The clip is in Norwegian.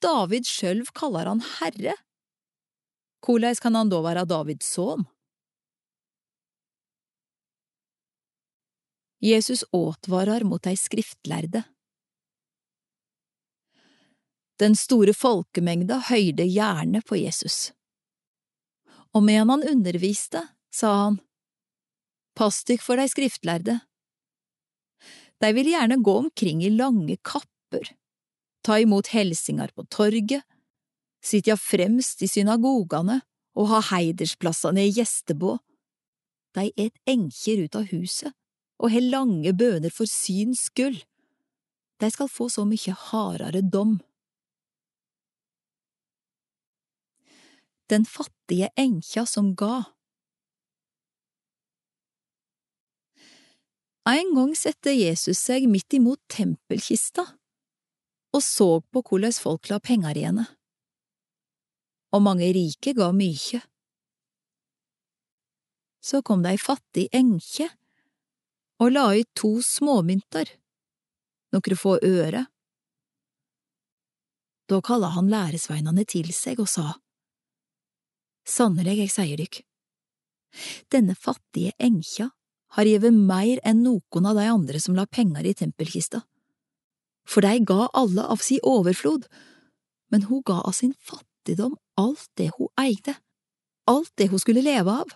David sjølv kaller han herre. Korleis kan han da være Davids son? Jesus åtvarar mot dei skriftlærde. Den store folkemengda høyde gjerne på Jesus. Og medan han underviste, sa han, Pass dykk for dei skriftlærde. De vil gjerne gå omkring i lange kapper, ta imot helsingar på torget, sitja fremst i synagogane og ha heidersplassane i gjestebå. De et enkjer ut av huset og held lange bøner for syns skyld. De skal få så mykje hardere dom. Den fattige enkja som ga. En gang sette Jesus seg midt imot tempelkista og så på hvordan folk la penger i henne. Og mange rike ga mykje. Så kom det ei fattig enkje og la ut to småmynter, nokre få øre. Da kalla han læresveinene til seg og sa, Sannelig, jeg sier dykk, denne fattige enkja har gitt mer enn noen av de andre som la penger i tempelkista, for de ga alle av si overflod, men hun ga av sin fattigdom alt det hun eide, alt det hun skulle leve av.